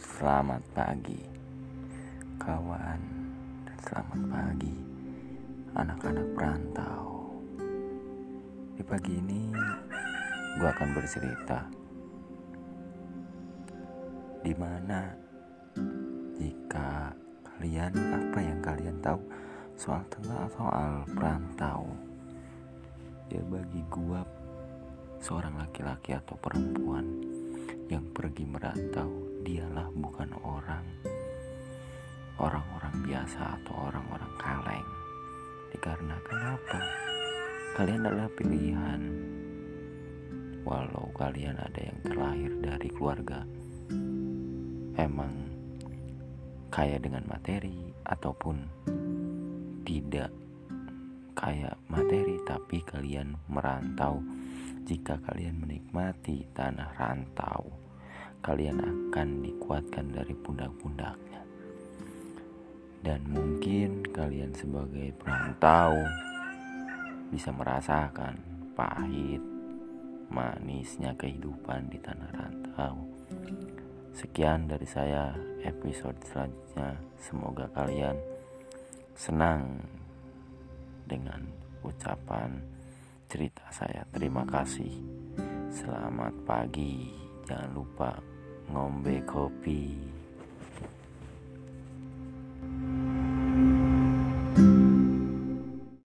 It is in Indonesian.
selamat pagi. Kawan, dan selamat pagi. Anak-anak perantau. Di pagi ini gue akan bercerita. Di mana jika kalian apa yang kalian tahu soal tentang soal perantau? Ya bagi gue seorang laki-laki atau perempuan yang pergi merantau dialah bukan orang orang-orang biasa atau orang-orang kaleng. Dikarenakan apa? Kalian adalah pilihan. Walau kalian ada yang terlahir dari keluarga emang kaya dengan materi ataupun tidak kaya materi tapi kalian merantau. Jika kalian menikmati tanah rantau, kalian akan dikuatkan dari pundak-pundaknya. Dan mungkin kalian sebagai perantau bisa merasakan pahit, manisnya kehidupan di tanah rantau. Sekian dari saya episode selanjutnya. Semoga kalian senang dengan ucapan cerita saya. Terima kasih. Selamat pagi. Jangan lupa ngombe kopi.